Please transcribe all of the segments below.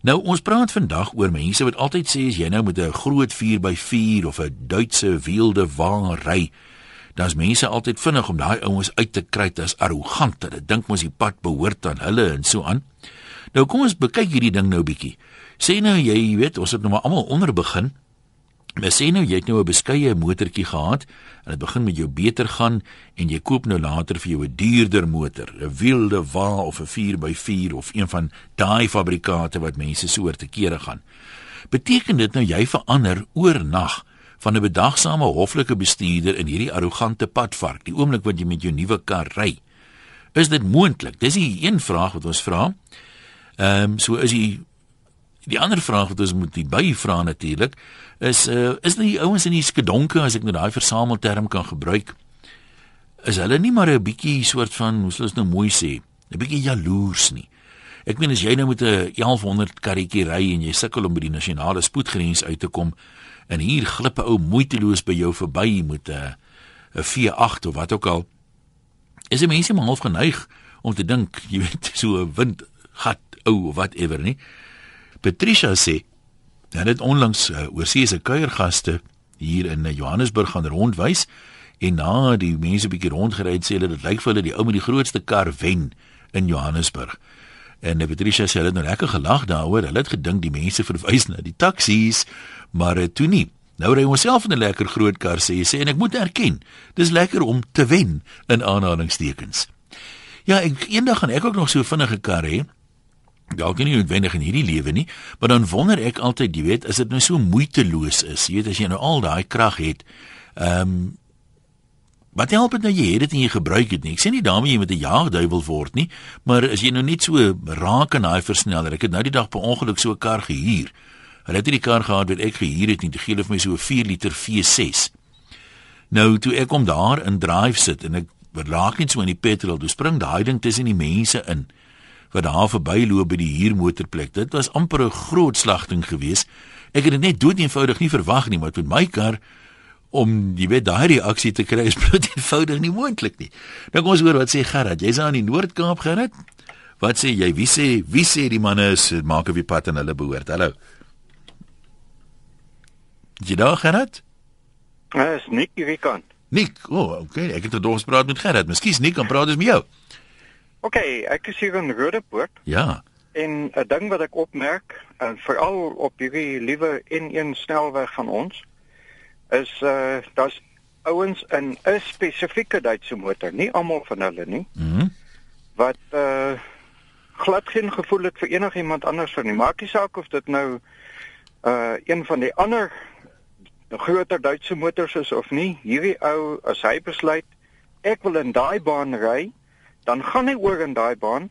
Nou ons praat vandag oor mense wat altyd sê as jy nou met 'n groot 4x4 of 'n Duitse wielde wa ry, dan's mense altyd vinnig om daai ouens uit te kry as arrogant. Hulle dink mos die pad behoort aan hulle en so aan. Nou kom ons bekyk hierdie ding nou bietjie. Sê nou jy weet, ons het nou maar almal onder begin. Maar sê nou jy het nou 'n beskeie motortjie gehad en dit begin met jou beter gaan en jy koop nou later vir jou 'n duurder motor, 'n wilde wa of 'n 4x4 of een van daai fabrikate wat mense so te kere gaan. Beteken dit nou jy verander oornag van 'n bedagsame hoflike bestuurder in hierdie arrogante padvark die oomblik wat jy met jou nuwe kar ry? Is dit moontlik? Dis 'n een vraag wat ons vra. Ehm um, so is die die ander vraag wat ons moet by vra natuurlik is uh, is die ouens in die skedonke as ek nou daai versamelterm kan gebruik is hulle nie maar 'n bietjie soort van hoe sou ons nou mooi sê 'n bietjie jaloers nie? Ek meen as jy nou met 'n 1100 karretjie ry en jy sukkel om by die nasionale spoedgrens uit te kom en hier glip 'n ou moeiteloos by jou verby met 'n 'n V8 of wat ook al is 'n mensie maar half geneig om te dink jy weet so 'n windgat ou of whatever nie Patricia sê Hulle het onlangs uh, oorsee se kuiergaste hier in uh, Johannesburg gaan rondwys en na die mense bietjie rondgery het sê hulle dit lyk vir hulle die ou met die grootste kar wen in Johannesburg. En uh, Patricia sê hulle het nou lekker gelag daaroor. Hulle het gedink die mense verwys na die taksies, maar uh, toe nie. Nou ry ons self in 'n lekker groot kar sê sy en ek moet erken, dis lekker om te wen in aanhalingstekens. Ja, ek eendag gaan ek ook nog so vinnige kar hê dalk nie noodwendig in hierdie lewe nie, maar dan wonder ek altyd, jy weet, as dit nou so moeiteloos is, jy weet as jy nou al daai krag het, ehm um, wat help dit nou jy het dit en jy gebruik dit nie. Ek sê nie daarmee jy met 'n jaagduiwel word nie, maar as jy nou net so raak aan daai versneller. Ek het nou die dag per ongeluk so 'n kar gehuur. Hulle het hierdie kar gehad wat ek gehuur het en dit gee hulle vir my so 'n 4 liter V6. Nou toe ek kom daar in drive sit en ek raak net so in die petrol, toe spring daai ding tussen die mense in wat daar verbyloop by die huurmotorplek. Dit was amper 'n groot slagting geweest. Ek het dit net dood eenvoudig nie verwag nie, maar met my kar om die weet daai reaksie te kry is bloot eenvoudig nie moontlik nie. Nou kom ons hoor wat sê Gerard. Jy's aan die Noord-Kaap Gerard. Wat sê jy? Wie sê wie sê die manne is maak of die pad aan hulle behoort? Hallo. Jy daar Gerard? Ja, is Nick hier kan. Nick, o, oh, okay. Ek het 'n doorspraak met Gerard. Miskien Nick kan praat met jou. OK, ek is hier in Rodepoort. Ja. En 'n ding wat ek opmerk, en veral op hierdie liewe N1 snelweg van ons, is uh daar's ouens in 'n spesifieke Duitse motor, nie almal van hulle nie. Mhm. Mm wat uh glad geen gevoel het vir enigiemand anders nie. Maak nie saak of dit nou uh een van die ander groter Duitse motors is of nie. Hierdie ou as hy besluit ek wil in daai baan ry, dan gaan hy oor in daai baan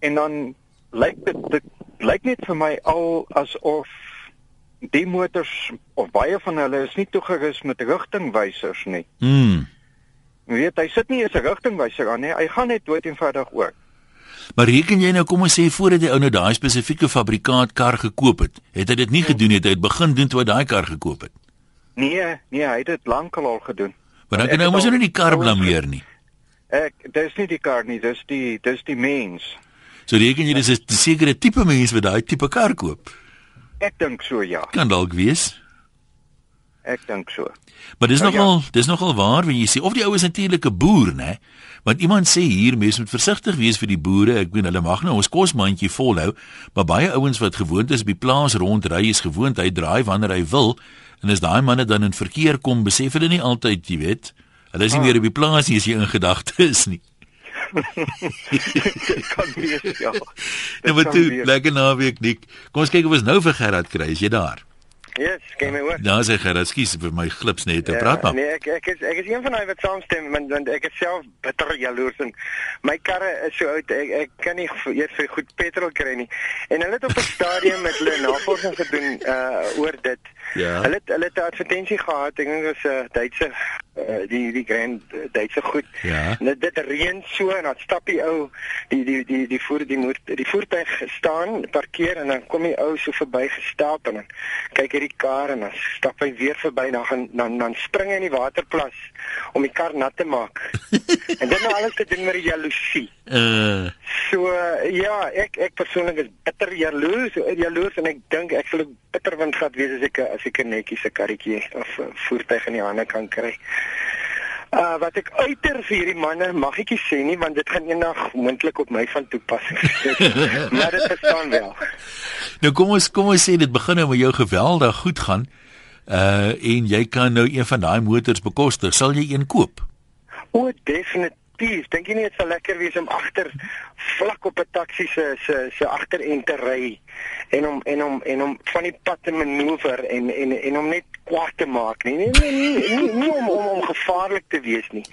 en dan lyk dit dit lyk net vir my al asof die motors of baie van hulle is nie toegerus met rigtingwysers nie. Mm. Jy weet hy sit nie eens 'n rigtingwyser aan nie. Hy gaan net dood eenvoudig oor. Maar reken jy nou kom ons sê voordat die ou nou daai spesifieke fabrikaat kar gekoop het, het hy dit nie gedoen het, hy het begin doen toe hy daai kar gekoop het. Nee, nee, hy het dit lankal al gedoen. Maar dan kan nou mos nou nie die kar blameer nie. Ek dis nie die kar nie, dis die dis die mens. So reken jy dis 'n sekere tipe mens wat daai tipe kar koop? Ek dink so ja. Kan dalk wees. Ek dink so. Maar dis Nou, nogal dis nogal waar wanneer jy sê of die ou is natuurlik 'n boer, né? Want iemand sê hier mense moet versigtig wees vir die boere. Ek weet hulle mag nou ons kosmandjie volhou, maar baie ouens wat gewoond is by plaas rondry is gewoond hy draai wanneer hy wil en as daai manne dan in verkeer kom, besef hulle nie altyd, jy weet, hulle is nie Ah. meer op die plaas nie as jy in gedagte is nie. Kan wees ja. Nou maar kan toe, wees. lekker naweek Nik. Kom ons kyk of ons nou vir Gerard kry. Is jy daar? Yes, kan my hoor. Daar sê Gerard, skus vir my glips net te Ja, praat maar. Nee, ek ek is ek is een van daai wat saamstem want, want ek is self bitter jaloers en my karre is so oud ek ek kan nie eers vir goed petrol kry nie. En hulle het op 'n stadium met hulle navorsing gedoen uh oor dit. Ja. Hulle hulle het 'n advertensie gehad, ek dink dit was 'n Duitse uh, die die Grand Duitse goed. Ja. En dit, dit reën so en dan stap die ou die die die die voer die moed die voertuig staan, parkeer en dan kom die ou so verby gestap en dan kyk hy die kar en dan stap hy weer verby dan gaan dan dan spring hy in die waterplas om die kar nat te maak. en dit nou alles te doen met die jaloesie. Uh So uh, ja, ek ek persoonlik is bitter jaloers, jaloers en ek dink ek sal 'n bitter wind gehad wees as ek 'n- 'n netjies 'n karretjie of 'n voertuig in die hande kan kry. Uh wat ek uiter vir hierdie manne mag ek nie sê nie want dit gaan eendag moontlik op my van toepassing wees. maar dit bestaan wel. nou kom ons kom ons sê dit begin nou met jou geweldig goed gaan. Uh en jy kan nou een van daai motors bekostig. Sal jy een koop? O, definitief. Dink jy nie dit sal lekker wees om agter vlak op 'n taxi se se se agterend te ry en om en om en om van die pad te manoeuvreer en en en om net kwaad te maak nie. Nee nee nee, nie, nie, nie om om om gevaarlik te wees nie.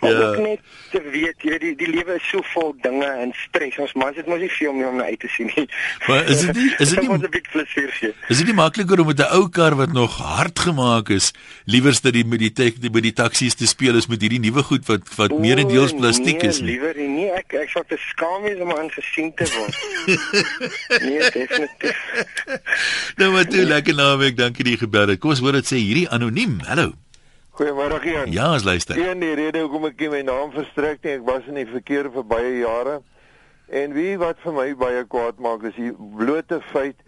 Maar Ja. ook net te weet, jy weet die die lewe is so vol dinge en stres. Ons mans het mos nie veel meer om na uit te sien nie. Maar is dit nie- is dit nie- 'n bietjie plesier gee. Is dit nie makliker om met 'n ou kar wat nog hard gemaak is, liewers dat die met die tek, met die taksies te speel is met hierdie nuwe goed wat wat meerendeels plastiek nee, is nie? Liewer nie. nee, ek ek sal te skaam wees om aangesien te word. nee, definitief. Nou maar toe lekker naweek, dankie dat jy gebel het. Kom ons hoor dit sê hierdie anoniem. Hallo. Goeiemôre Jan. Ja, ons luister. Een die rede hoekom ek my naam verstrek nie, ek was in die verkeer vir baie jare. En wie wat vir my baie kwaad maak is die blote feit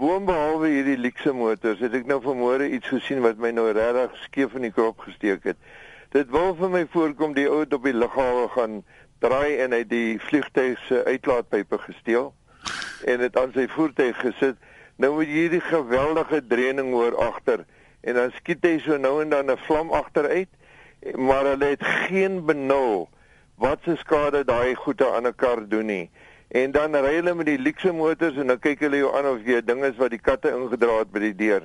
boonbehalwe hierdie luukse motors, het ek nou vanmôre iets gesien wat my nou regtig skeef in die krop gesteek het. Dit wil vir my voorkom die ou het op die lughawe gaan draai en hy die vliegtuig se uitlaatpype gesteel en dit aan sy voertuig gesit. Nou moet jy hierdie geweldige dreuning hoor agter en dan skiet hy so nou en dan 'n vlam agteruit, maar hulle het geen benul wat se skade daai goede aan 'n kar doen nie. En dan ry hulle met die luukse motors en dan kyk hulle jou aan of jy ding is wat die katte ingedra het by die deur.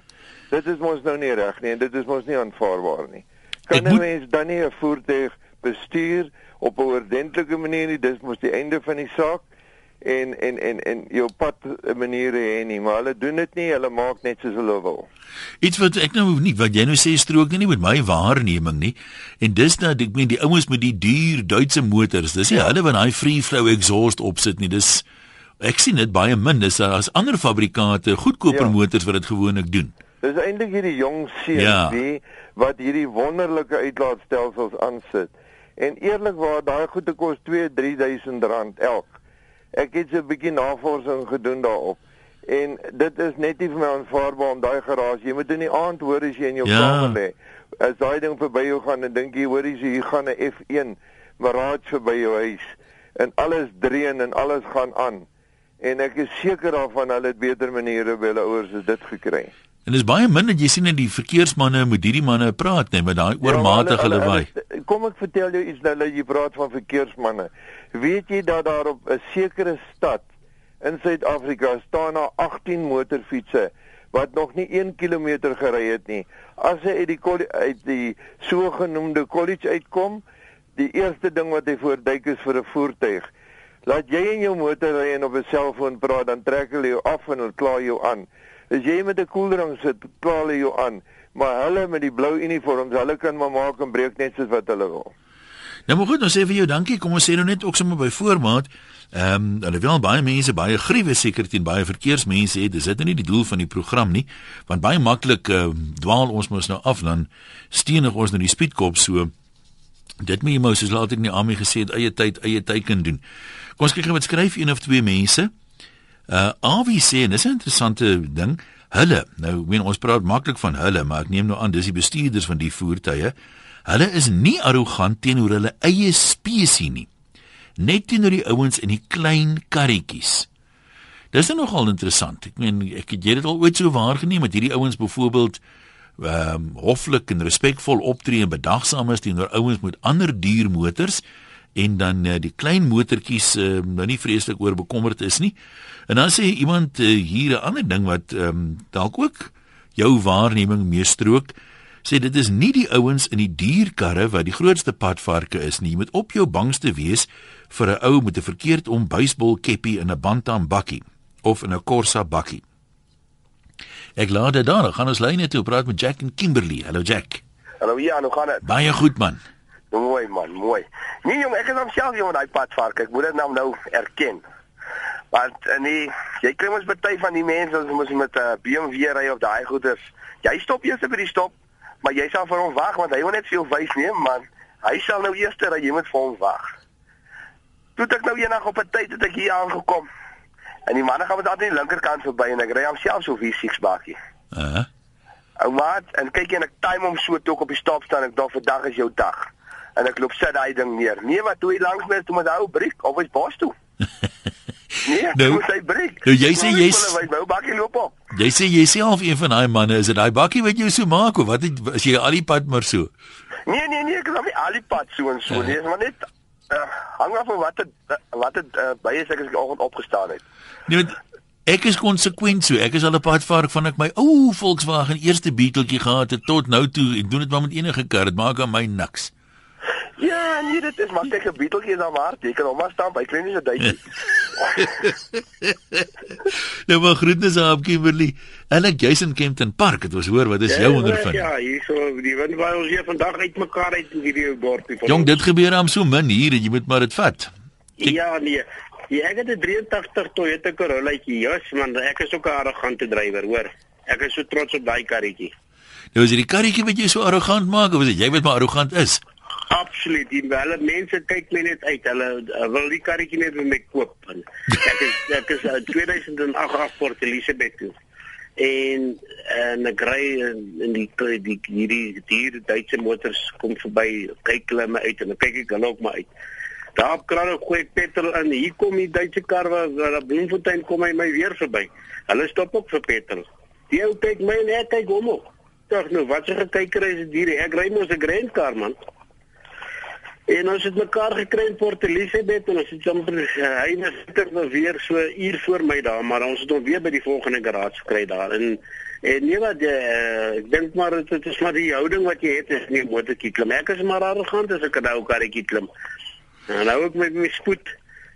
Dit is mos nou nie reg nie en dit is mos nie aanvaarbaar nie. Kan 'n moet- mens dan nie 'n voertuig bestuur op 'n ordentlike manier nie? Dis mos die einde van die saak en en en en jou pad maniere hê nie, maar hulle doen dit nie, hulle maak net soos hulle wil. Iets wat ek nou nie wat jy nou sê strook nie met my waarneming nie. En dis dat ek meen die ouens met die duur Duitse motors, dis nie ja. hulle wat daai free flow exhaust opsit nie. Dis ek sien dit baie min. Dis as ander fabrikante goedkoper ja. Motors wat dit gewoonlik doen. Dis eintlik hierdie jong seuns Ja. die wat hierdie wonderlike uitlaatstelsels aansit. En eerlikwaar, daai goed te kos 2-3000 rand elk. Ek het so 'n bietjie navorsing gedoen daarop. En dit is net nie vir my aanvaarbaar om daai garage. Jy moet in die aand hoor as jy in jou Ja. kamer lê. As daai ding verby jou gaan en dink jy hoor jy hier gaan 'n F1 Mirage verby jou huis en alles dreun en alles gaan aan. En ek is seker daarvan hulle het beter maniere by hulle ouers as dit gekry. En dis baie min dat jy sien dat die verkeersmanne met hierdie manne praat net met daai oormatige Ja, lawaai. Kom ek vertel jou iets nou dat jy praat van verkeersmanne. Weet jy dat daar op 'n sekere stad in Suid-Afrika staan daar 18 motorfietsse wat nog nie 1 km gery het nie. As hy uit die uit die sogenaamde college uitkom, die eerste ding wat hy voorduik is vir 'n voertuig. Laat jy in jou motor ry en op 'n selfoon praat, dan trek hulle jou af en hulle kla jou aan. As jy met 'n koeldrank sit, kla hulle jou aan, maar hulle met die blou uniforms, hulle kan maar maak en breek net soos wat hulle wil. Nou maar goed, ons sê vir jou dankie. Kom ons sê nou net ook sommer by voormaat. Ehm um, alhoewel baie mense baie gruwe seker teen baie verkeersmense het, dis dit nou nie die doel van die program nie, want baie maklik um, dwaal ons mos nou af dan steenig ons nou die speedkop so. Dit moet jy mos soos laat ek in die army gesê het eie tyd eie teiken doen. Kom ons kyk wat skryf een of twee mense. Uh Avi sê en dis 'n interessante ding. Hulle, nou ek meen ons praat maklik van hulle, maar ek neem nou aan dis die bestuurders van die voertuie. Hulle is nie arrogant teenoor hulle eie spesies nie. Net teenoor die ouens in die klein karretjies. Dis nou nogal interessant. Ek meen ek het jy dit al ooit so waargeneem met hierdie ouens byvoorbeeld ehm um, hoflik en respekvol optree en bedagsaam is teenoor ouens met ander duur motors en dan uh, die klein motortjies uh, nou nie vreeslik oor bekommerd is nie. En dan sê iemand uh, hier 'n ander ding wat ehm um, dalk ook jou waarneming meestrook sê dit is nie die ouens in die dierkarre wat die grootste padvarke is nie. Jy moet op jou bangste wees vir 'n ou met 'n verkeerd om baseball keppie in 'n bantam bakkie of in 'n Corsa bakkie. Ek laat dit daar. Dan gaan ons lyne toe praat met Jack en Kimberley. Hallo Jack. Hallo ja, hoe gaan dit? Baie goed man. Mooi man, mooi. Nee jong, ek is homself jong daai pad vark. Ek moet dit nou nou erken. Want uh, nee, jy kry mos baie van die mense as ons met 'n uh, BMW ry of daai goeders. Jy stop eers by die stop, maar jy sal vir hom wag want hy wil net veel wys neem man. Hy sal nou eers ry, jy moet vir hom wag. Toe ek nou eendag op 'n tyd het ek hier aangekom. En die manne gaan met aan die linkerkant verby en ek ry homself so vir 6 bakkie. Uh -huh. Ou maat, en kyk en ek time hom so toe ek op die stop staan ek dink vandag is jou dag. En ek loop sit daai ding neer. Nee, wat toe hy langs my toe met hou briek of is bos toe. Nee, Nou, nou, moet hy breek. nou, jy sê jy's- wou bakkie loop op. Jy sê jy self een van daai manne, is dit daai bakkie wat jy so maak of wat het, as jy al die pad maar so? Nee, nee, nee, ek is op die alipad so en so. Nee, is maar net uh, hang af van wat het uh, wat het uh, is ek as ek die oggend opgestaan het. Nee, want ek is konsekwent so. Ek is al 'n pad vaar van ek my ou Volkswagen eerste Beetletjie gehad het tot nou toe en doen dit maar met enige kar. Dit maak aan my niks. Ja, nee, dit is maar kyk 'n Beetletjie is dan maar. Jy kan hom maar staan by klein is 'n duitjie. Nou maar groetnis aan Kimberley. En ek Jason Kempton Park. Dit was hoor wat is jou ondervinding? Ja, hierso die wind waai ons hier vandag uitmekaar uit in hierdie van Jong, dit gebeur aan so min hier en jy moet maar dit vat. Ja, nee. Ja, ek het 'n 83 Toyota Corollaatjie. Jy's man, ek is ook 'n arrogante drywer, hoor. Ek is so trots op daai karretjie. Nou is dit die karretjie wat jou so arrogant maak of is dit jy wat maar arrogant is? Absoluut. Die hulle mense kyk my net uit. Hulle uh, wil die karretjie net vir my koop. En Ek is ek is uh, 2008 af Port Elizabeth toe. En en ek ry in, in die die hierdie hierdie Duitse motors kom verby, kyk hulle my uit en dan kyk ek hulle ook maar uit. Daar op kraan gooi ek petrol in. Hier kom die Duitse kar wat wat Bloemfontein kom hy my weer verby. Hulle stop ook vir petrol. Die ou kyk my en ek kyk hom ook. Tog nou, wat 'n gekyker is dit hier. Ek ry mos 'n Grand Car man. En ons het mekaar gekry in Port Elizabeth en ons het uh, hy was dit nou weer so uur voor my daar, maar ons het hom weer by die volgende garage gekry daar. En en nee wat uh, ek dink maar dit is maar die houding wat jy het is nie motortjie klim. Ek is maar arrogant as ek 'n ou karretjie klim. En nou ook met my spoed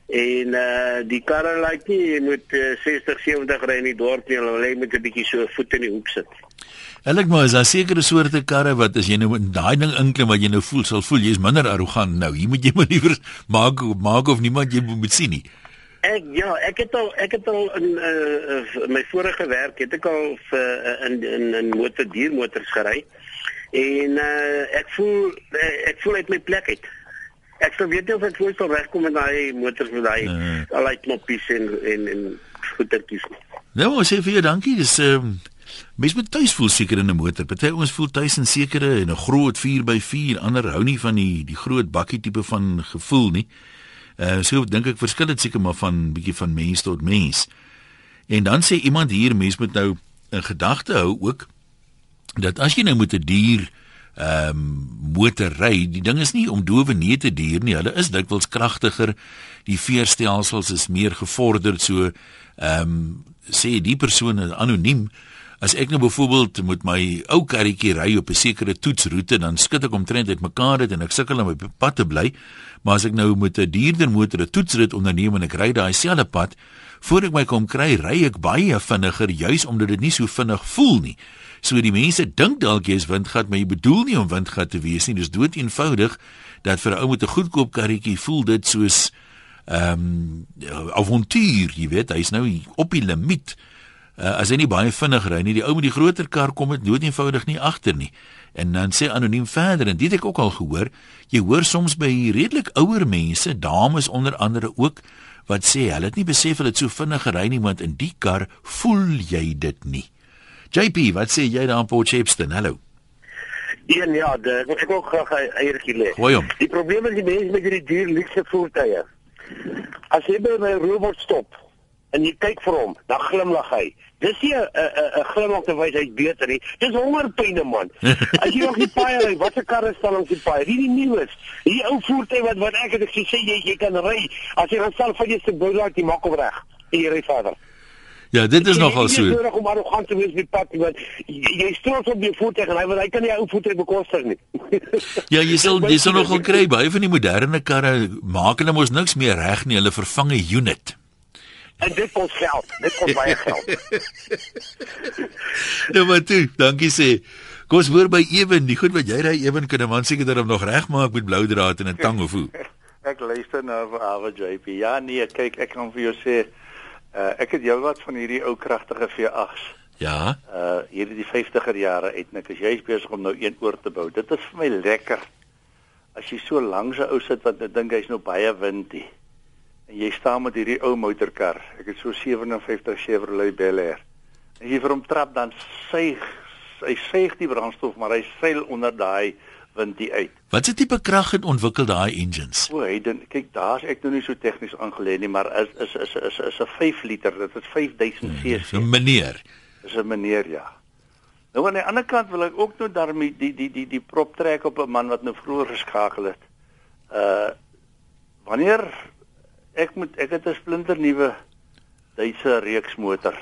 en uh die karre lyk nie jy moet uh, 60 70 ry in die dorp nie, hulle jy moet 'n bietjie so voet in die hoek sit. Eilik maar is daar sekere soorte karre wat as jy nou in daai ding inklim wat jy nou voel sal voel jy's minder arrogant nou. Hier moet jy maar liewer maak maak of niemand jou moet sien nie. Ek ja, ek het al ek het al in uh, uh, my vorige werk het ek al vir uh, in in in motor diermotors gery. En uh, ek voel uh, ek voel uit my plek uit. Ek sou weet nie of ek ooit sal regkom met daai motors met daai Nee. al die knoppies en en en goedertjies. Nou maar sê vir jou dankie. Dis ehm um, mens moet tuis voel seker in 'n motor. Party ons voel tuis in sekere en 'n groot 4x4, ander hou nie van die die groot bakkie tipe van gevoel nie. Uh so dink ek verskil dit seker maar van bietjie van mens tot mens. En dan sê iemand hier mens moet nou 'n gedagte hou ook dat as jy nou met 'n dier ehm um, motor ry, die ding is nie om dowe nee te dier nie. Hulle is dikwels kragtiger. Die veerstelsels is meer gevorderd so ehm um, sê die persoon is anoniem. As ek nou byvoorbeeld met my ou karretjie ry op 'n sekere toetsroete, dan skud ek omtrent uit mekaar dit en ek sukkel om op pad te bly. Maar as ek nou met 'n dierder motor 'n toetsrit onderneem en ek ry daai selfde pad, voor ek my kom kry, ry ek baie vinniger juis omdat dit nie so vinnig voel nie. So die mense dink dalk jy is windgat, maar jy bedoel nie om windgat te wees nie. Dis dood eenvoudig dat vir 'n ou met 'n goedkoop karretjie voel dit soos ehm um, avontuur, jy weet, hy's nou op die limiet. Uh, as hy nie baie vinnig ry nie, die ou met die groter kar kom dit dood eenvoudig nie agter nie. En dan sê anoniem verder en dit het ek ook al gehoor, jy hoor soms by redelik ouer mense, dames onder andere ook wat sê hulle het nie besef hulle het so vinnig gery nie want in die kar voel jy dit nie. JP, wat sê jy daar in Port Shepstone? Hallo. Een ja, de, ek wil ook graag eiertjie lê. Die probleem is die mense met hierdie duur luxe voertuie. As jy by 'n robot stop en jy kyk vir hom, dan glimlag hy. Dis nie 'n 'n 'n glimlag te wys hy's beter nie. Dis hongerpyne man. As jy op die paai ry, watter karre staan op die paai? Hierdie nuus. Hierdie ou voertuie wat wat ek het ek sê jy jy kan ry. As jy dan self van jou se bou laat, jy maak hom reg. En jy ry verder. Ja, dit is nogal Jy so. is nodig om arrogant te wees met pad, want jy, jy stroos op jou voertuig en hy want hy kan nie jou voertuig bekostig nie. Ja, jy sal jy sal nogal kry baie van die moderne karre maak hulle mos niks meer reg nie, hulle vervang 'n unit. En dit kos geld. Dit kos baie geld. nou maar toe, dankie sê. Kom ons hoor by Ewen, die goed wat jy ry Ewen kan 'n man seker dat hom nog regmaak met blou draad en 'n tang of hoe. Ek luister na Ava JP. Ja nee, kyk, ek kan vir jou sê uh, ek het heelwat van hierdie ou kragtige V8s. Ja. Uh hierdie die 50er jare uit nik as jy is besig om nou een oor te bou. Dit is vir my lekker. As jy so langs 'n ou sit wat net dink hy's nou baie windie en jy staan met hierdie ou motorkar. Ek het so 57 Chevrolet Bel Air. En jy vir hom trap dan suig hy suig die brandstof maar hy seil onder daai windie uit. Wat se tipe krag het ontwikkel daai engines? O, hy dan kyk daar's ek nou nie so tegnies aangeleë nie, maar is is is is is 'n 5 liter. Dit is 5000 cc. 'n Meneer. Dis 'n meneer ja. Nou aan die ander kant wil ek ook nou daarmee die die die die prop trek op 'n man wat nou vroeër geskakel het. Uh wanneer ek moet ek het 'n splinter nuwe Duitse reeks motor.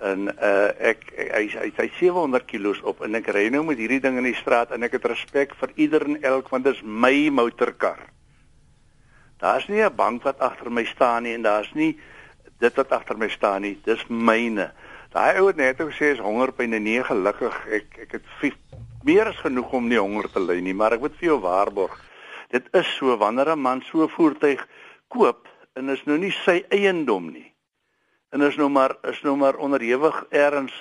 En uh ek hy hy hy 700 kg op en ek ry nou met hierdie ding in die straat en ek het respek vir ieder en elk want dit is my motorkar. Daar's nie 'n bank wat agter my staan nie en daar's nie dit wat agter my staan nie. Dis myne. Daai ou het net gesê is hongerpyn en nee gelukkig ek ek het vief, meer as genoeg om nie honger te ly nie, maar ek moet vir jou waarborg. Dit is so wanneer 'n man so 'n voertuig koop en is nou nie sy eiendom nie. En is nou maar is nou maar onderhewig ergens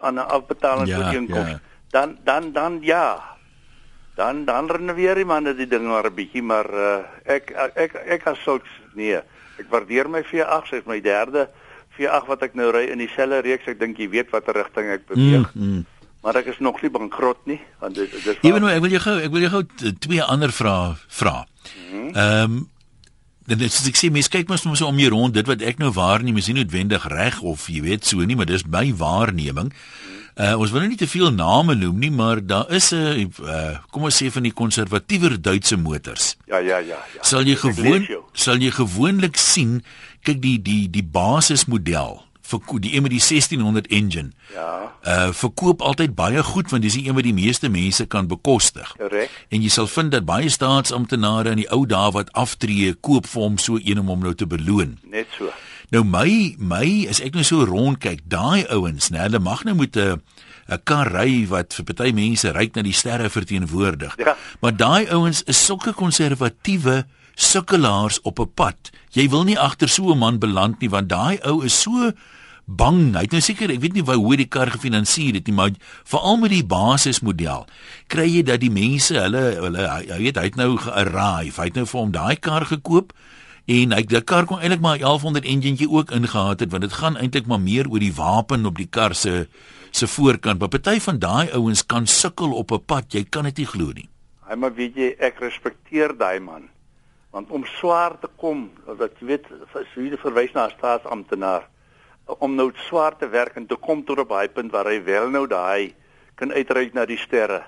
aan 'n afbetalingsooreenkoms. Ja, ja. Dan dan dan ja. Dan dan renoveer die man die ding maar 'n bietjie, maar uh, ek ek ek, as sulks nee. Ek waardeer my V8, dit is my derde V8 wat ek nou ry in dieselfde reeks. Ek dink jy weet watter rigting ek beweeg. Mm, mm. Maar ek is nog nie bankrot nie, want dit dit is Ewen, ek wil jou gou ek wil jou gou twee ander vrae vra. Ehm um, dit is ek sê mense kyk mos mos om hier rond dit wat ek nou waarneem is nie noodwendig reg of jy weet so nie, maar dis my waarneming. Uh ons wil nou nie te veel name noem nie, maar daar is 'n uh kom ons sê van die konservatiewer Duitse motors. Ja, ja, ja, ja. Sal jy gewoon sal jy gewoonlik sien kyk die die die basismodel vir die een met die 1600 engine. Ja, Uh verkoop altyd baie goed want dis die een wat die meeste mense kan bekostig. korrek. En jy sal vind dat baie staatsamptenare in die ou dae wat aftree, koop vir hom so een om hom nou te beloon. Net so. Nou my my as ek nou so rond kyk, daai ouens, né, hulle mag nou met 'n 'n kar ry wat vir party mense ryk na die sterre verteenwoordig. Ja. Maar daai ouens is sulke konservatiewe sukkelaars op 'n pad. Jy wil nie agter so 'n man beland nie want daai ou is so bang. Hy het nou seker, ek weet nie hoe hy die kar gefinansier het nie, maar veral met die basismodel kry jy dat die mense hulle hulle hy weet hy het nou gearrive. Hy het nou vir hom daai kar gekoop en hy die kar kon eintlik maar 'n 1100 enjintjie ook ingehaat het want dit gaan eintlik maar meer oor die wapen op die kar se se voorkant. Maar party van daai ouens kan sukkel op 'n pad. Jy kan dit nie glo nie. Hy maar weet jy ek respekteer daai man. Want om swaar te kom, dat jy weet, as jy verwys na 'n staatsamptenaar om nou swaar te werk en te kom tot op daai punt waar hy wel nou daai kan uitreik na die sterre.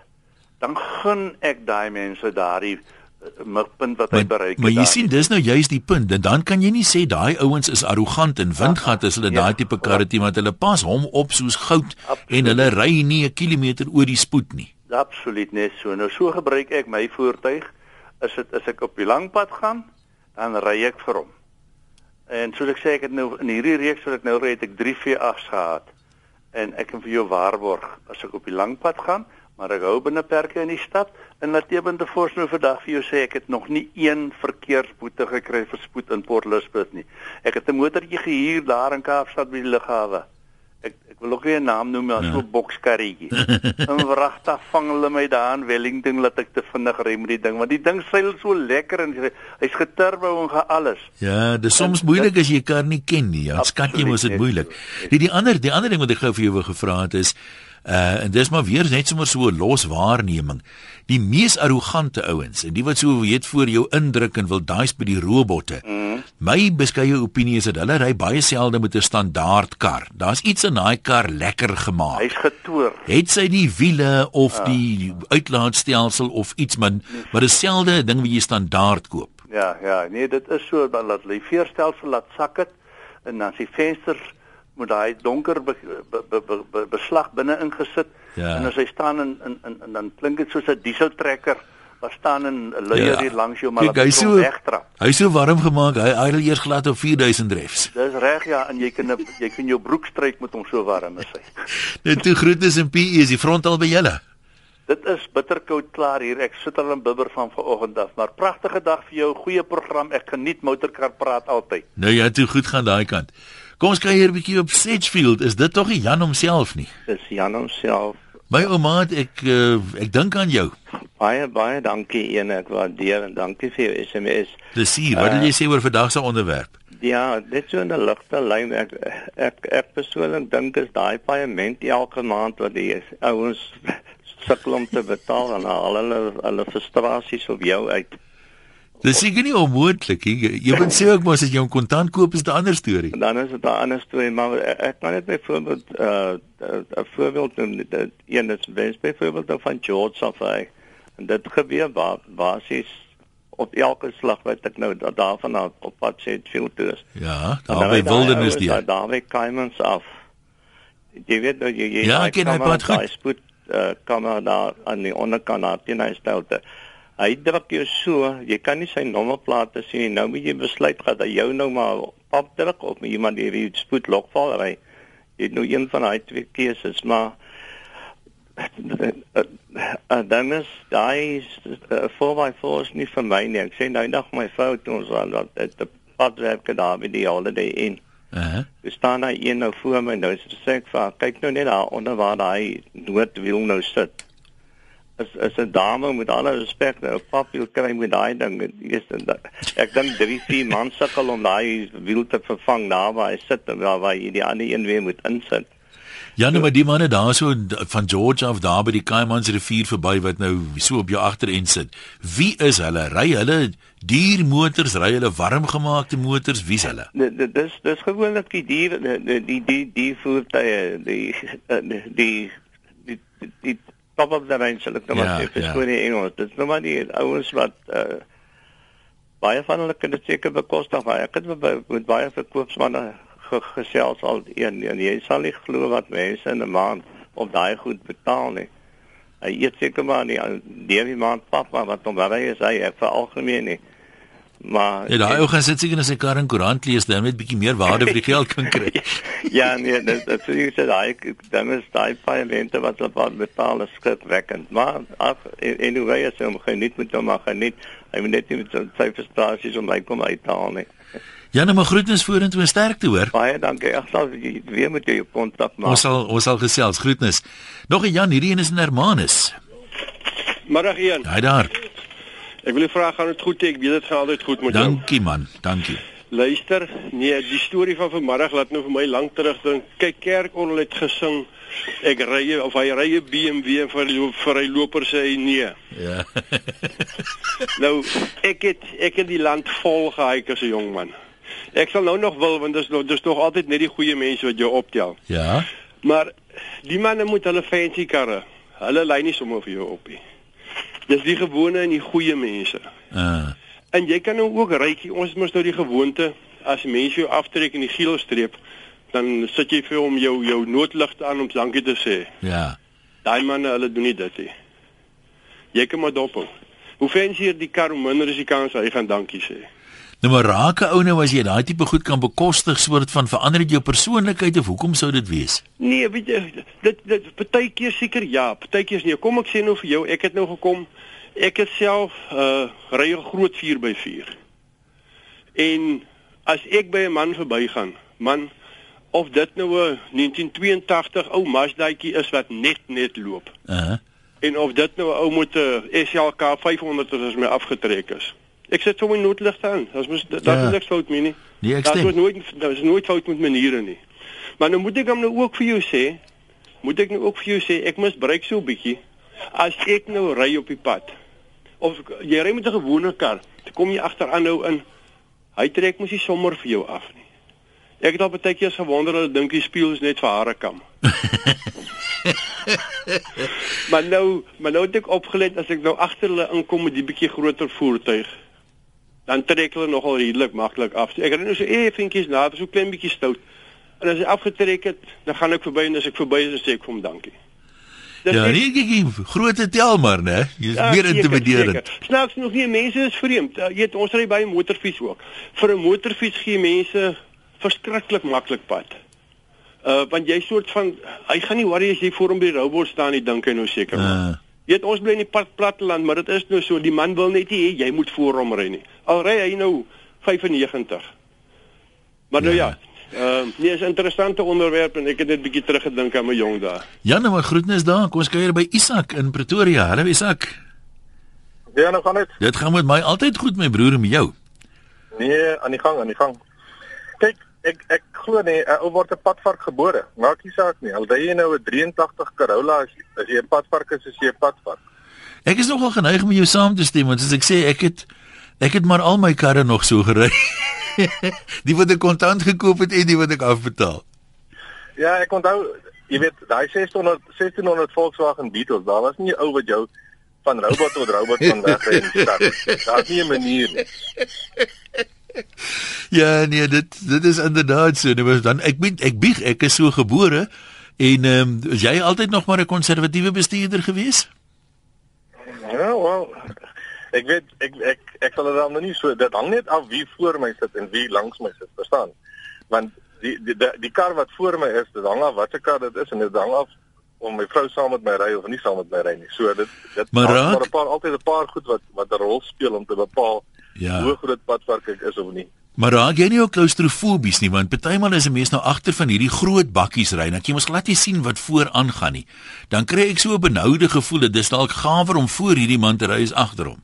Dan gun ek daai mense daardie eh, mikpunt wat hy Maar, bereik maar jy daar. sien dis nou juist die punt. En dan kan jy nie sê daai ouens is arrogant en windgat as hulle Ja, daai tipe karre het nie, want hulle pas hom op soos goud Absoluut. en hulle ry nie 'n kilometer oor die spoed nie. Absoluut net so. Nou so gebruik ek my voertuig. Is dit as ek op die lang pad gaan, dan ry ek vir hom. En soos ek sê ek het nou in hierdie reeks wat ek nou ry, het ek 3 V8s gehad. En ek kan vir jou waarborg as ek op die lang pad gaan, maar ek hou binne perke in die stad en laatebende fors nou vandag vir jou sê ek het nog nie een verkeersboete gekry vir spoed in Port Elizabeth nie. Ek het 'n motortjie gehuur daar in Kaapstad by die lughawe. Ek ek wil ook nie 'n naam noem maar so 'n bokskarretjie. en wragtig vang hulle my daar in Wellington laat ek te vinnig ry met die ding want die ding seil so lekker en hy- hy's geturbo en ge alles. Ja, dis soms moeilik as jy kar nie ken nie. Ja, skat jy mos dit moeilik. so. Die die ander die ander ding wat ek gou vir jou wou gevra het is uh en dis maar weer net sommer so 'n los waarneming. Die mees arrogante ouens en die wat so weet voor jou indruk en wil daais by die robotte. Mm. My beskeie opinie is dat hulle ry baie selde met 'n standaard kar. Daar's iets in daai kar lekker gemaak. Hy's getoer. Het sy die wiele of die uitlaatstelsel of iets man, maar dieselfde ding wat jy standaard koop. Ja, ja, nee, dit is so dat laat die veerstelsel laat sak het en dan die vensters moet daai donker be, be, be, be, be, beslag binne ingesit Ja. en as hy staan en en en, en dan klink dit soos 'n dieseltrekker Daar staan 'n luier Ja. hier langs jou maar hy laat so hom wegtrap. hy so warm gemaak. Hy hy het eers glad op 4000 refs. Dis reg ja, en jy kan jy kan jou broek stryk met hom so warm is hy. Net toe groetes en PE is die front al by julle. Dit is bitterkoud klaar hier. Ek sit al in bibber van vanoggend af, maar pragtige dag vir jou, goeie program. Ek geniet motorkar praat altyd. Nou ja, toe goed gaan daai kant. Kom ons kyk hier 'n bietjie op Sedgefield. Is dit tog nie Jan homself nie? Dis Jan homself. My ouma, ek uh, ek dink aan jou. Baie baie dankie een ek waardeer en dankie vir jou SMS. Dis hier. Wat wil jy sê oor vandag se onderwerp? Ja, dit so 'n ligte lyn ek ek ek persoonlik dink is daai paaiement elke maand wat die ouens sukkel om te betaal en al hulle hulle frustrasies op jou uit. Dis seker nie onmoontlik nie. Jy moet sê ook mos as jy hom kontant koop is 'n ander storie. Dan is dit 'n ander storie, maar ek, kan net byvoorbeeld uh 'n voorbeeld noem dit een is wens byvoorbeeld nou van George af hy. En dit gebeur ba basies op elke slag wat ek nou da- daarvan af op pad sê veel toe is. Ja, daar by wildernis die. daar- Daar by Caimans af. Jy weet nou jy jy Ja, ek ken hy pad goed. spoed uh, kamera daar aan die onderkant daar teen hy stelte. Hy druk jou so, jy kan nie sy nommerplate sien nie. Nou moet jy besluit gaan hy jou nou maar op druk of iemand hierdie spoed lokval ry. Jy het nou een van daai twee keuses, maar uh, dan is daai uh, 4x4 is nie vir my nie. Ek sê nou nog my vrou toe ons aan dat dit padwerke daar by die holiday in. Uh -huh. Er staan daar een nou voor my nou sê ek vir kyk nou net daar onder waar daai noodwiel nou sit. Is is 'n dame met alle respek nou 'n papwiel kry met daai ding. Eers ek dink 3 4 man sukkel om daai wiel te vervang daar waar hy sit en waar waar jy die ander een weer moet insit. Ja, nou maar die manne daar so van George af daar by die Caimans rivier verby wat nou so op jou agterend sit. Wie is hulle? Ry hulle diermotors, ry hulle warmgemaakte motors? Wie's hulle? Dis dis gewoonlik die dier die die die voertuie die die, die top of the range sal ek nou Ja, maar sê vir ja. skoon Engels. Dit is nou maar die ouens wat uh, baie van hulle kan dit seker bekostig, maar ek het met, baie verkoopsmanne ge, gesels al een en jy sal nie glo wat mense in 'n maand op daai goed betaal nie. Hy eet seker maar nie deur die maand pap maar wat hom ry is hy ek veralgemeen nie. Maar Ja, daai ou gaan sit seker in sy kar en koerant lees, dan net bietjie meer waarde vir die geld kan kry. ja, nee, dit dit sê jy sê daai dan is daai paaimente wat hulle wat betaal is skrikwekkend. Maar ag en, en hoe jy sê om geniet met hom maar geniet. Hy moet net nie met sy- frustrasies om my kom uithaal nie. Ja, nou maar groetens vorentoe en sterkte hoor. Baie dankie. Ek sal weer met jou kontak maak. Ons sal ons sal gesels. Groetnis. Nog 'n Jan, hierdie een is in Hermanus. Middag een. Hy daar. Ek wil vra gaan dit goed? Ek weet dit gaan altyd goed met jou. Dankie man. Dankie. Luister, nee, die storie van vanmiddag laat nou vir my lank terugdink. Kyk, kerkorgel het gesing. Ek ry of hy ry 'n BMW en vir vir hy loper sê hy nee. Ja. Nou, ek het ek het die land vol gehyk as 'n jong man. Ek sal nou nog wil want dis nog dis tog altyd net die goeie mense wat jou optel. Ja. Maar die manne moet hulle fancy karre. Hulle lei nie sommer vir jou op nie. Dis die gewone en die goeie mense. Uh. En jy kan nou ook rykie, ons het mos nou die gewoonte as mense jou aftrek in die gielstreep, dan sit jy vir hom jou jou noodligte aan om dankie te sê. Ja. Daai manne, hulle doen nie dit nie. Jy kan maar dop hou. Hoe fancier die kar, hoe minder is die kans hy gaan dankie sê. Nou maar raak 'n ou nou as jy daai tipe goed kan bekostig soort van verander dit jou persoonlikheid of hoekom sou dit wees? Nee, weet jy, dit dit partykeer seker ja, partykeer nee. Kom ek sê nou vir jou, ek het nou gekom. Ek het self uh ry 'n groot 4x4. En as ek by 'n man verbygaan, man of dit nou 'n 1982 ou Mazdaatjie is wat net net loop Uh. en of dit nou 'n ou met 'n SLK 500 is my afgetrek is. Ek sit sommer noodligte aan. Daar's mos daar Ja. is niks fout mee nie. Nee, ek Daar stem. is nooit daar is nooit fout met maniere nie. Maar nou moet ek hom nou ook vir jou sê, moet ek nou ook vir jou sê ek misbruik so 'n bietjie as ek nou ry op die pad. Of jy ry met 'n gewone kar, dan kom jy agteraan nou in. Hy trek mos nie sommer vir jou af nie. Ek het al baie keer gewonder hulle dink die spieël is net vir hare kam. maar nou, maar nou het ek opgelet as ek nou agter hulle inkom met die bietjie groter voertuig, dan trek hulle nogal redelik maklik af. Ek ry nou so effentjies na, so klein bietjie stout. En as hy afgetrek het, dan gaan ek verby en as ek verby is, dan sê ek vir hom dankie. Dis Ja, net- nee, kyk hier, groot tel maar, né? Jy's Ja, meer intimiderend. Snaaks nog nie, mense is vreemd. Uh, jy weet ons ry by 'n motorfiets ook. Vir 'n motorfiets gee mense verskriklik maklik pad. Uh want jy soort van hy gaan nie worry as jy voor hom by die robot staan nie, dink hy nou seker maar. Uh, weet ons bly in die platteland, maar dit is nou so, die man wil net nie hê jy moet voor hom ry nie. Al ry hy nou 95. Maar nou Ja. ja, ehm uh, nee, is 'n interessante onderwerp en ek het net bietjie teruggedink aan my jong dae. Jan, maar groetnis daar. Kom ons kuier by Isak in Pretoria. Hallo Isak. Ja, nou gaan dit. Dit gaan met my altyd goed my broer en met jou. Nee, aan die gang, aan die gang. Kyk, ek ek glo nie 'n ou word 'n padvark gebore. Maak nie saak nie. Al jy jy nou 'n 83 Corolla as as jy 'n padvark is, is jy 'n padvark. Ek is nogal geneig om jou saam te stem want soos ek sê, ek het ek het maar al my karre nog so gery. die wat ek kontant gekoop het en die wat ek afbetaal. Ja, ek onthou, jy weet, daai 600 1600 Volkswagen Beetle, daar was nie 'n ou wat jou van robot tot robot kan wegry in die stad. Daar's nie 'n manier nie. Ja, nee, dit dit is inderdaad so. Maar dan ek weet ek bieg, ek is so gebore en ehm um, is jy altyd nog maar 'n konservatiewe bestuurder gewees? Ja, wel. Ek weet ek ek ek sal dit dan nou nie so dit hang net af wie voor my sit en wie langs my sit, verstaan? Want die die die, die kar wat voor my is, dit hang af watter kar dit is en dit hang af om my vrou saam met my ry of nie saam met my ry nie. So dit dit Maar raak- maar 'n paar altyd 'n paar goed wat wat 'n rol speel om te bepaal Ja. hoe groot padvark ek is of nie. Maar raak jy nie ook klaustrofobies nie want partymal is 'n mens nou agter van hierdie groot bakkies ry, dan kan jy mos glad nie sien wat voor aangaan nie. Dan kry ek so 'n benoude gevoel dat dis dalk gawer om voor hierdie man te ry as agter hom.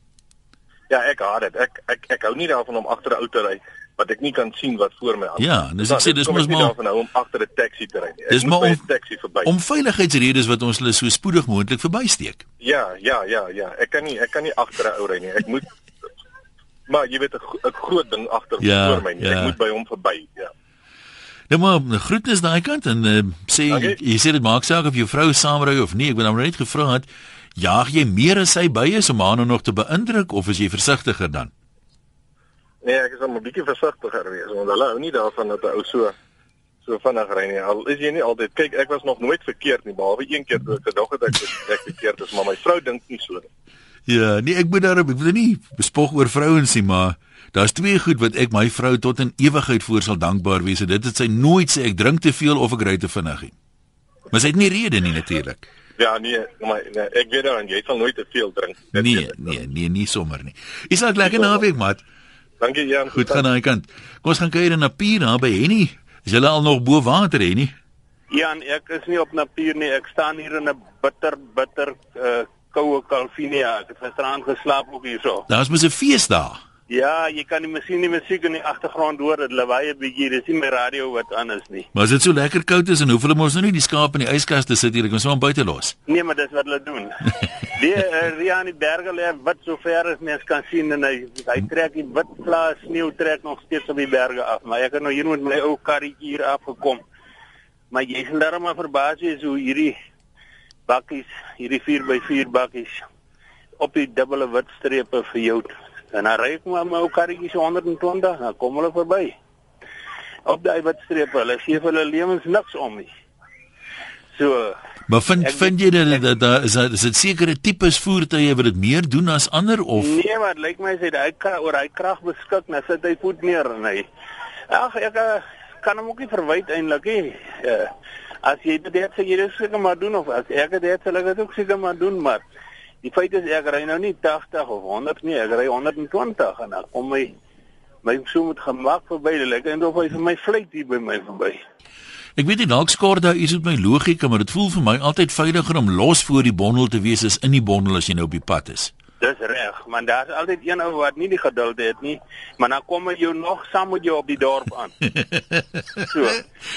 Ja, ek haat dit. Ek ek ek hou nie daarvan om agter 'n ou te ry wat ek nie kan sien wat voor my aan. Ja, dis ek sê, dis mos ek maar- daarvan hou om agter 'n taxi te ry. Ek Dis maar om- 'n taxi verby. Om veiligheidsredes wat ons hulle so spoedig moontlik verbysteek. Ja, ja, ja, ja. Ek kan nie ek kan nie agter 'n ou ry nie. Ek moet maar jy weet 'n gro- 'n groot ding agter Ja, voor my nie. ja. Ek moet by hom verby. Ja. Nou maar groetnis daai kant en uh, sê Dankie. jy sê dit maak saak of jou vrou saamry of nie. Ek ben hom net gevra het, jaag jy meer as sy by is om haar nou nog te beïndruk of is jy versigtiger dan? Nee, ek is dan 'n bietjie versigtiger wees want hulle hou nie daarvan dat 'n ou so so vinnig ry nie. Al is jy nie altyd kyk, ek was nog nooit verkeerd nie, behalwe een keer toe ek gedog het ek ek verkeerd is, maar my vrou dink nie so nie. Ja, nee, ek moet daarop, ek wil nie bespog oor vrouens nie, maar daar's twee goed wat ek my vrou tot in ewigheid voor sal dankbaar wees. Dit het sy nooit sê ek drink te veel of ek ry te vinnig nie. Maar sy het nie rede nie natuurlik. Ja, nee, maar nee, ek weet dan jy sal nooit te veel drink. Dit Nee, ek. nee, nee, nie sommer nie. Is dit lekker naweek, maat? Dankie Jan. Goed gaan daai kant. Kom ons gaan kuier in Napier daar by Henny. Is julle al nog bo water Henny? Jan, ek is nie op Napier nie. Ek staan hier in 'n bitter bitter uh, koue Calvinia. Ek het gisteraan geslaap ook hierso. Daar's mos 'n fees daar. Ja, jy kan die masjien die musiek in die agtergrond hoor. Dit lawaai 'n bietjie. Dis nie my radio wat aan is nie. Maar as dit so lekker koud is en hoef hulle mos nou nie die skaap in die yskas te sit hier, ek kan sommer buite los. Nee, maar dis wat hulle doen. Die uh, Rian die berge lê wit so ver as mens kan sien en hy hy trek die wit vlae sneeu trek nog steeds op die berge af. Maar ek het nou hier met my ou karretjie hier afgekom. Maar jy sal darem maar verbaas wees hoe hierdie bakkies, hierdie 4x4 bakkies op die dubbele wit strepe vir jou. En dan ry ek maar my ou karretjie so 120, dan kom hulle verby. Op daai wit strepe, hulle gee hulle lewens niks om nie. So, Maar vind Ek- vind jy dat dat daar is dat- is dit sekere tipes voertuie wat dit meer doen as ander of Nee, maar lyk my sy hy kan oor hy krag beskik, nou sit hy voet neer en hy Ag ek eh, kan hom ook nie verwyd eintlik nie. Uh, as jy dit het, sê jy dit seker maar doen of as ek dit het, sal ek seker maar doen, maar die feit is ek ry nou nie 80 of 100 nie, ek ry 120 en dan kom my my so met gemak verby, dit lyk eintlik of hy vir my fluit hier by my verby. Ek weet nie dalk skaar daar iets met my logika, maar dit voel vir my altyd veiliger om los voor die bondel te wees as in die bondel as jy nou op die pad is. Dis reg, maar daar's altyd een ou wat nie die geduld het nie, maar dan kom jou nog saam met jou op die dorp aan. so.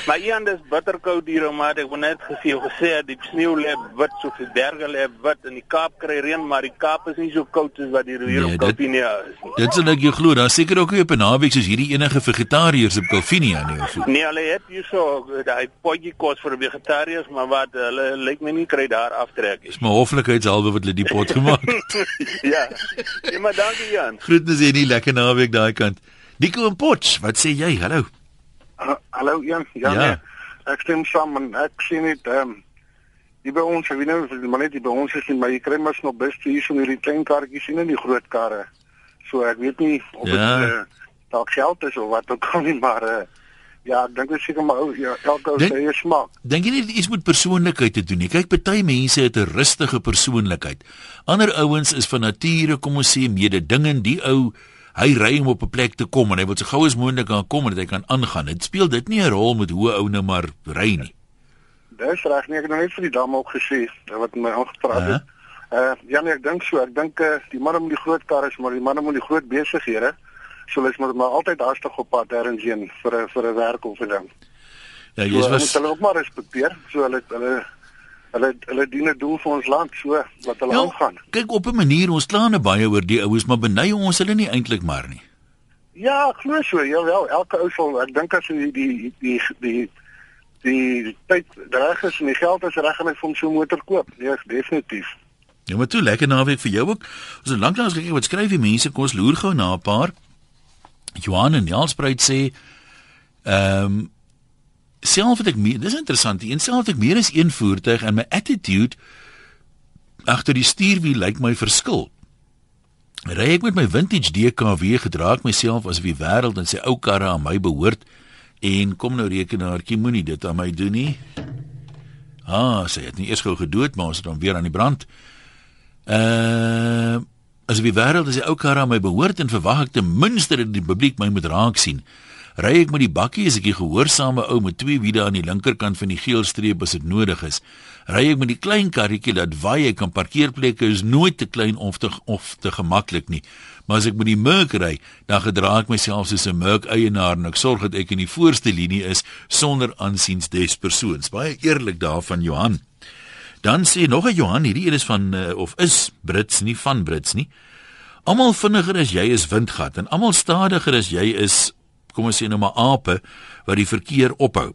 Maar Ian dis bitterkoud hier maar ek wou net gesê gesê die sneeu lê wit so die berge lê wit en die Kaap kry reën, maar die Kaap is nie so koud soos wat hier hier Nee, op Calvinia is nie. Dit sal ek jou glo, daar seker ook nie op 'n naweek soos hierdie enige vegetariërs op Calvinia nie of so. Nee, hulle het hier so daai potjie kos vir vegetariërs, maar wat hulle lyk my nie kry daar aftrek nie. Dis maar hoflikheidshalwe wat hulle die pot gemaak het. ja. Nee, maar dankie Jan. Groetnis hier nie lekker naweek daai kant. Nico en Potch, wat sê jy? Hallo. Ha- Hallo Jan. Ja. Ja. Nee. Ek stem saam en ek sien dit ehm Die by ons, of dit maar net die by ons is nie, maar jy kry mos nog beste hier so hierdie klein karretjies en nie die groot karre. So ek weet nie of dit Ja. ja. uh, dalk geld is of wat ook al nie, maar uh, ja, ek dink dit seker maar ou ja, elke ou se eie smaak. Dink jy nie dit iets met persoonlikheid te doen nie? Kyk, party mense het 'n rustige persoonlikheid. Ander ouens is van nature, kom ons sê, mededingend. Die ou, hy ry om op 'n plek te kom en hy wil so gou as moontlik kan kom en hy kan aangaan. Dit speel dit nie 'n rol met hoe ou nou maar ry nie. Dis reg nie, ek het nou net vir die dame ook gesê eh, wat my aangepraat het. Uh ja nee, ek dink so. Ek dink uh, die manne met die groot karre is maar die manne met die groot besighede. So hulle is maar, maar altyd hastig op pad ergens heen vir 'n vir 'n werk of 'n ding. Ja, So, jy ons was hulle ook maar respekteer. So hulle hulle hulle hulle dien 'n doel vir ons land so wat hulle Ja, aangaan. kyk op 'n manier ons kla nou baie oor die oues, maar benei ons hulle nie eintlik maar nie. Ja, ek glo so. Ja wel, elke ou sal ek dink as die die die die die tyd reg is en die geld is reg en hy vir hom so 'n motor koop. Nee, definitief. Ja, maar toe lekker naweek vir jou ook. Ons het lanklaas gekyk wat skryf die mense, kom ons loer gou na 'n paar. Johan en Jaalspruit sê ehm um, self het ek meer, dis interessant, die self het ek meer as een voertuig en my attitude agter die stuurwiel lyk my verskil. Ry ek met my vintage DKW gedra ek myself asof die wêreld en sy ou karre aan my behoort en kom nou rekenaartjie moenie dit aan my doen nie. Ah, sy het nie eers gou gedood, maar ons het hom weer aan die brand. Uh as die wêreld as die ou karre aan my behoort en verwag ek ten minste dat die publiek my moet raak sien. Ry ek met die bakkie as ek die gehoorsame ou met twee wiele aan die linkerkant van die geel streep as dit nodig is. Ry ek met die klein karretjie dat waai ek kan parkeerplekke is nooit te klein of te of te gemaklik nie. Maar as ek met die Merc ry, dan gedra ek myself soos 'n Merc eienaar en ek sorg dat ek in die voorste linie is sonder aansiens des persoons. Baie eerlik daarvan Johan. Dan sê nog 'n Johan, hierdie een is van uh, of is Brits, nie van Brits nie. Almal vinniger as jy is windgat en almal stadiger as jy is, kom ons sê nou maar ape wat die verkeer ophou.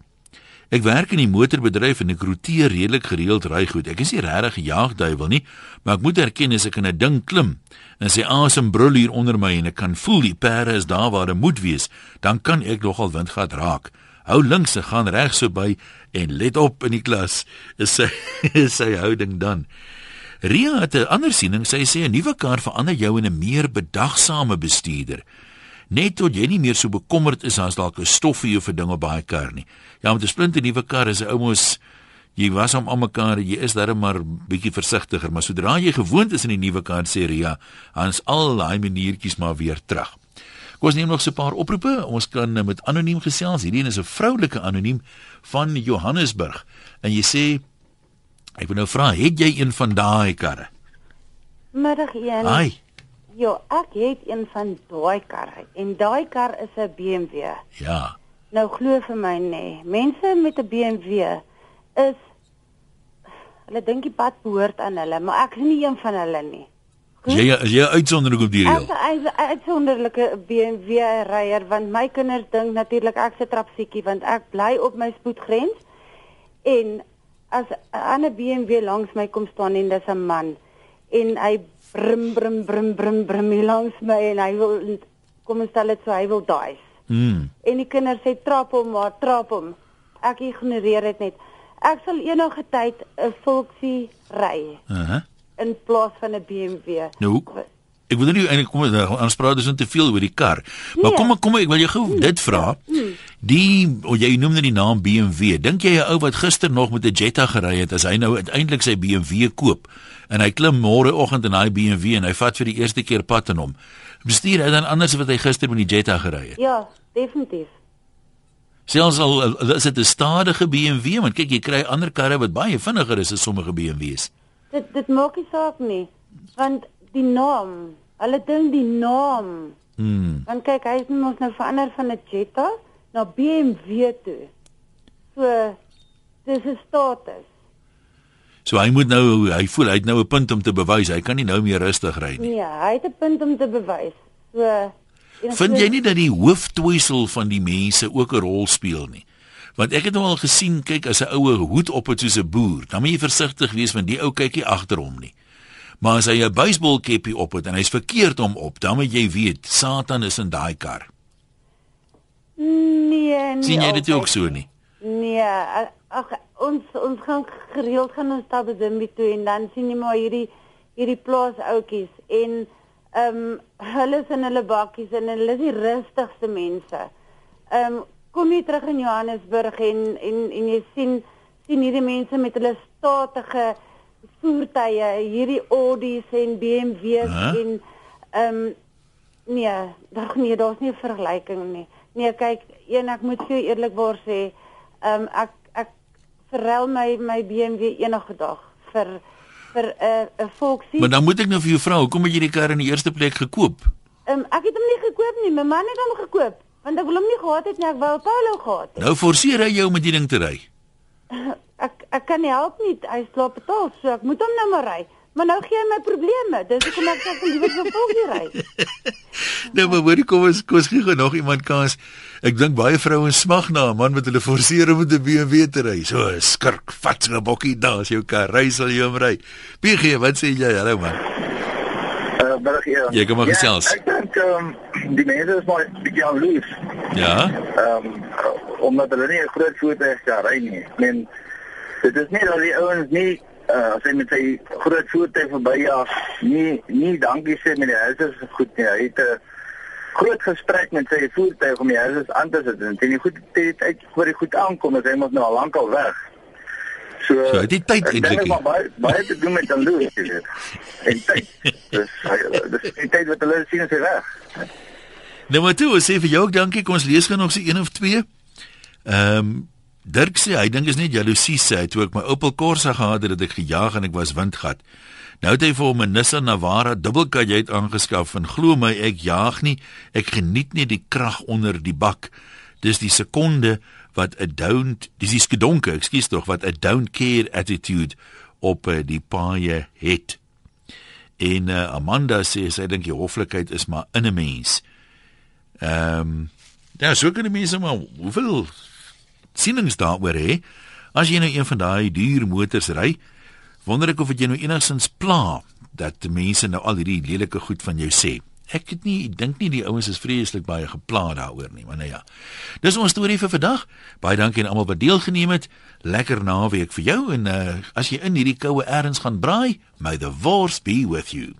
Ek werk in die motorbedryf en ek roteer redelik gereeld ry goed. Ek is nie regtig 'n jaagduiwel nie, maar ek moet erken as ek in 'n ding klim en sy asem brul hier onder my en ek kan voel die perde is daar waar hulle moet wees, dan kan ek nogal windgat raak. Hou links en gaan regs so by en let op in die klas. Is sy is sy houding dan. Ria het 'n ander siening. Sy sê 'n nuwe kar verander jou in 'n meer bedagsame bestuurder. Net tot jy nie meer so bekommerd is as dalk 'n stoffie of 'n ding op baie kar nie. Ja, met 'n splinte nuwe kar is 'n oumos jy was hom aan mekaar, jy is darem maar bietjie versigtiger, maar sodra jy gewoond is aan die nuwe kar sê Ria, dan is al daai maniertjies maar weer terug. Kom ons neem nog so 'n paar oproepe. Ons kan met anoniem gesels. Hierdie een is 'n vroulike anoniem van Johannesburg. En jy sê ek wil nou vra, het jy een van daai karre? Middag een. Ai. Ja, ek het een van daai karre en daai kar is 'n BMW. Ja. Nou glo vir my nê, nee, mense met 'n BMW is hulle dink die pad behoort aan hulle, maar ek is nie een van hulle nie. Jy is jy 'n uitsondering op die Ek reël? is 'n uitsonderlike BMW ryer want my kinders dink natuurlik ek se trapsiekie want ek bly op my spoedgrens en as 'n ander BMW langs my kom staan en dis 'n man en hy brum brum brum brum brum langs my en hy wil kom ons stel dit so hy wil daai Mm. en die kinders sê trap hom maar trap hom ek ignoreer dit net ek sal enige tyd 'n Volksie ry Uh -huh. In plaas van 'n BMW Nou, ek wil nie eintlik kom ons praat dus net te veel oor die kar. Maar Nee. kom kom ek wil jou gou dit vra. Die oh, jy noem net die naam BMW. Dink jy 'n ou wat gister nog met 'n Jetta gery het as hy nou uiteindelik sy BMW koop en hy klim môreoggend in daai BMW en hy vat vir die eerste keer pad in hom. Bestuur hy dan anders as wat hy gister met die Jetta gery het? Ja, definitief. Selfs al al is dit 'n stadige BMW, want kyk jy kry ander karre wat baie vinniger is as sommige BMW's. Dit dit maak nie saak nie, want die naam, hulle dink die naam. Hmm. Want kyk, hy het mos nou verander van 'n Jetta na BMW toe. So dis 'n status. So hy moet nou hy voel hy het nou 'n punt om te bewys. Hy kan nie nou meer rustig ry nie. Nee, hy het 'n punt om te bewys. So Vind jy nie dat die hooftwisel van die mense ook 'n rol speel nie? Want ek het nou al gesien, kyk as 'n oue hoed op het soos 'n boer, dan moet jy versigtig wees want die ou kyk nie agter hom nie. Maar as hy 'n baseballkeppie op het en hy's verkeerd om op, dan moet jy weet, Satan is in daai kar. Nee, nee. sien jy dit ook so nie? Nee, ag ons ons gaan gereeld gaan ons daar Zimbi toe en dan sien jy maar hierdie hierdie plaas ouetjies en ehm um, hulle is in hulle bakkies en hulle is die rustigste mense. Ehm um, kom jy terug in Johannesburg en en en jy sien sien hierdie mense met hulle statige voertuie, hierdie Audi's en BMW's Hæ? en ehm um, nee, daar nee, daar's nie 'n vergelyking nie. Nee, kyk, een ek moet vir jou eerlikwaar sê, ehm um, ek ek verruil my my BMW enige dag vir vir 'n uh, 'n Volksie. Maar dan moet ek nou vir jou vra, hoekom het jy die kar in die eerste plek gekoop? Ehm um, ek het hom nie gekoop nie, my man het hom gekoop want ek wil hom nie gehad het nie, ek wou 'n Polo gehad het. Nou forceer hy jou om met die ding te ry. Ek ek kan nie help nie, hy slaap betaal, so ek moet hom nou maar ry. Maar nou gee hy my probleme. Dis hoekom ek sê ek liewer vir Volksie ry. Nou maar hoorie kom ons kom ons gee nog iemand kans. Ek dink baie vrouens smag na 'n man wat hulle forceer om met 'n BMW te ry. So skurk, vat so 'n bokkie daar as jou kar ry sal jy hom ry. PG, wat sê jy? Hallo man. Uh, Berg, ja. Jy kan maar gesels. Ja, ek dink ehm um, die mense is maar bietjie aanloos. Ja. Ehm um, omdat hulle nie 'n groot voertuig kan ry nie. Ek meen dit is nie dat die ouens nie uh, as hy met sy groot voertuig verbyjaag nie nie dankie sê met die huis is goed nie. Hy het 'n groot gesprek met sy voertuig om die huis aan te sit en teen die goed tyd uit voor die goed aankom, is hy mos nou al lank al weg. So, So, het nie tyd eintlik dit maar baie baie te doen met aanloos, jy weet. En tyd. Dis dis die tyd wat hulle sien hy weg. Nou maar toe, sê vir jou ook dankie. Kom ons lees gou nog so een of twee. Ehm um, Dirk sê hy dink is net jaloesie sê hy toe ek my Opel Corsa gehad het, het ek gejaag en ek was windgat. Nou het hy vir hom 'n Nissan Navara dubbelkajuit aangeskaf en glo my ek jaag nie, ek geniet nie die krag onder die bak. Dis die sekonde wat 'n don't dis die skedonke, ekskuus tog, wat 'n don't care attitude op uh, die paaie het. En uh, Amanda sê sy dink die hoflikheid is maar in 'n mens. Ehm um, ja, so kan die mense maar hoeveel sienings daaroor hê. As jy nou een van daai duur motors ry, wonder ek of dit jou nou enigstens pla dat mense nou al hierdie lelike goed van jou sê. Ek het nie ek dink nie die ouens is vreeslik baie gepla daaroor nie, maar nou ja. Dis ons storie vir vandag. Baie dankie aan almal wat deelgeneem het. Lekker naweek vir jou en uh, as jy in hierdie koue erns gaan braai, may the force be with you.